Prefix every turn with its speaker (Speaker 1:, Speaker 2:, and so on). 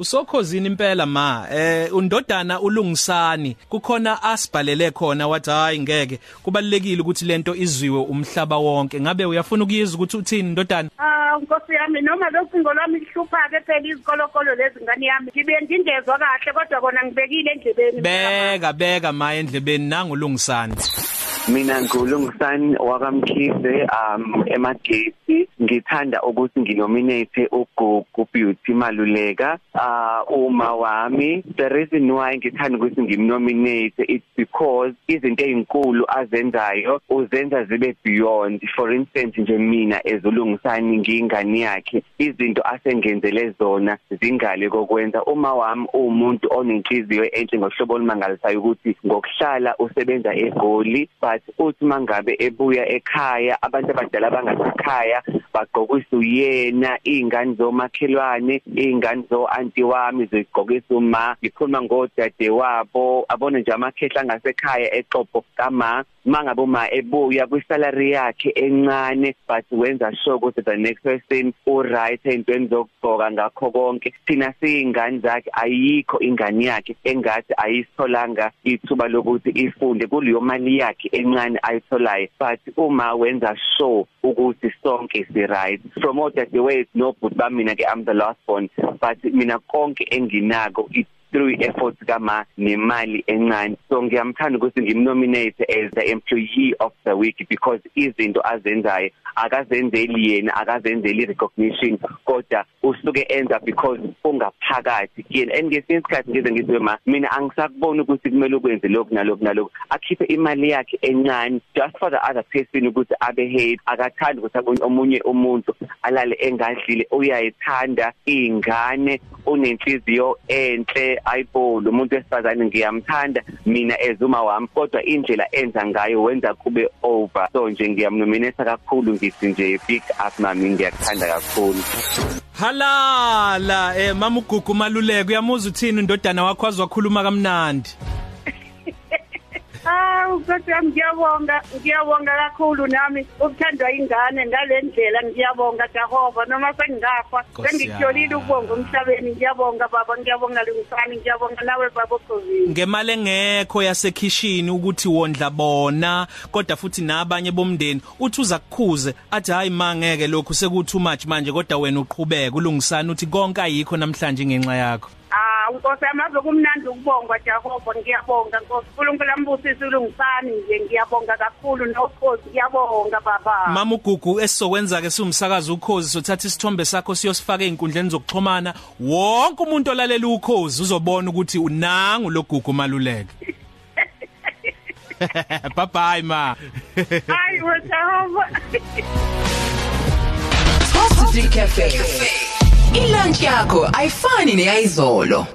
Speaker 1: usokhozini impela ma eh undodana ulungisani. Kukhona asibhalele khona wathi hayi ngeke. Kubalekile ukuthi lento izwiwe umhlaba wonke. Ngabe uyafuna ukuyizwa ukuthi uthini ndodana?
Speaker 2: Ah nkosi yami noma locingo lwami lihlupha ke phela izikolokolo lezi ngani yami. Ngibe ngingezwa kahle kodwa kona ngibekile endlebeni.
Speaker 1: Beka beka ma endlebeni. Nangulungisani
Speaker 3: mina ngulungisani wakamkhize um emagate ngithanda ukuthi nginominate uGugu Beauty Maluleka. Uh uma wami the reason why ngithanda ukuthi ngimnominate it's because izinto ezinkulu azenzayo uzenza zibe beyond. For instance nje mina ezulungisani ngingani yakhe izinto asengenzele zona zingale kokwenza. Uma wami umuntu onenhliziyo enhle ngohlobo olumangalisayo ukuthi ngokuhlala usebenza egoli but uthi mangabe ebuya ekhaya abantu abadala bangasekhaya bagqokisa uyena izingane zomakhelwane izingane zo auntie wami zigqokisa uma ngikhuluma ngodade wabo abone nje amakhehla ngasekhaya exopo kama. Mangabe uma ebuya kwisalary yakhe encane but wenza sure ukuthi the next person u right entweni zokugqoka ngakho konke. Thina siyingane zakhe ayikho ingane yakhe engathi ayisitholanga ithuba lokuthi ifunde. Kuleyo mali yakhe encane ayitholayo but uma wenza sure ukuthi sonke si right from all that the way no but bamina ke I'm the last born but mina konke enginako through efforts kama nemali encane. So ngiyamthanda ukuthi ngimnominate as the employee of the week because izinto azenzayo akazenzeli yena akazenzeli recognition kodwa usuke enza because ungaphakathi yena engesinye isikhathi ngize ngithi ma mina angisakubona ukuthi kumele ukwenze lokhu nalokhu nalokhu. Akhiphe imali yakhe encane just for the other person ukuthi abe hate akathandi ukuthi abone omunye umuntu alale engadlile uyayithanda ingane unenhliziyo enhle ayibona umuntu wesifazane ngiyamthanda mina ezuma wami. Kodwa indlela enza ngayo wenza kube over. So nje ngiyamnominate kakhulu ngithi nje big up mami ngiyakuthanda kakhulu.
Speaker 1: Halala eh mama ugugu maluleke uyamuza uthini indodana wakho azwakhuluma kamnandi?
Speaker 2: Ah ukuthi ngiyabonga ngiyabonga kakhulu nami. Ukuthandwa ingane ngalendlela ngiyabonga Jehova. Noma sengingafa
Speaker 1: Nkosi
Speaker 2: sengikutholile
Speaker 1: yami.
Speaker 2: ukubonga umhlabeni ngiyabonga baba ngiyabonga lungisani ngiyabonga nawe baba ukhosini
Speaker 1: ngemali engekho yasekhishini ukuthi wondla bona kodwa futhi nabanye bomndeni uthi uza kukhuze athi hayi mangeke lokhu sekuthi too much manje kodwa wena uqhubeka ulungisana uthi konke ayikho namhlanje ngenxa yakho.
Speaker 2: Ah Nkosi yamaze kumnandi ukubongwa Jehova ngiyabonga Nkosi. uNkulunkulu ambusise ulungisani nje ngiyabonga kakhulu nokhosi. Ngiyabonga baba.
Speaker 1: Mama ugugu esizokwenza ke siwumsakazi ukhozi sothatha isithombe sakho siyosifaka einkundleni zokuxhumana. Wonke umuntu olalela ukhozi uzobona ukuthi unangu logugu maluleke bye bye ma.
Speaker 2: Hayi we Jehova
Speaker 4: Top City Cafe. Ilunch yakho ayifani neyizolo.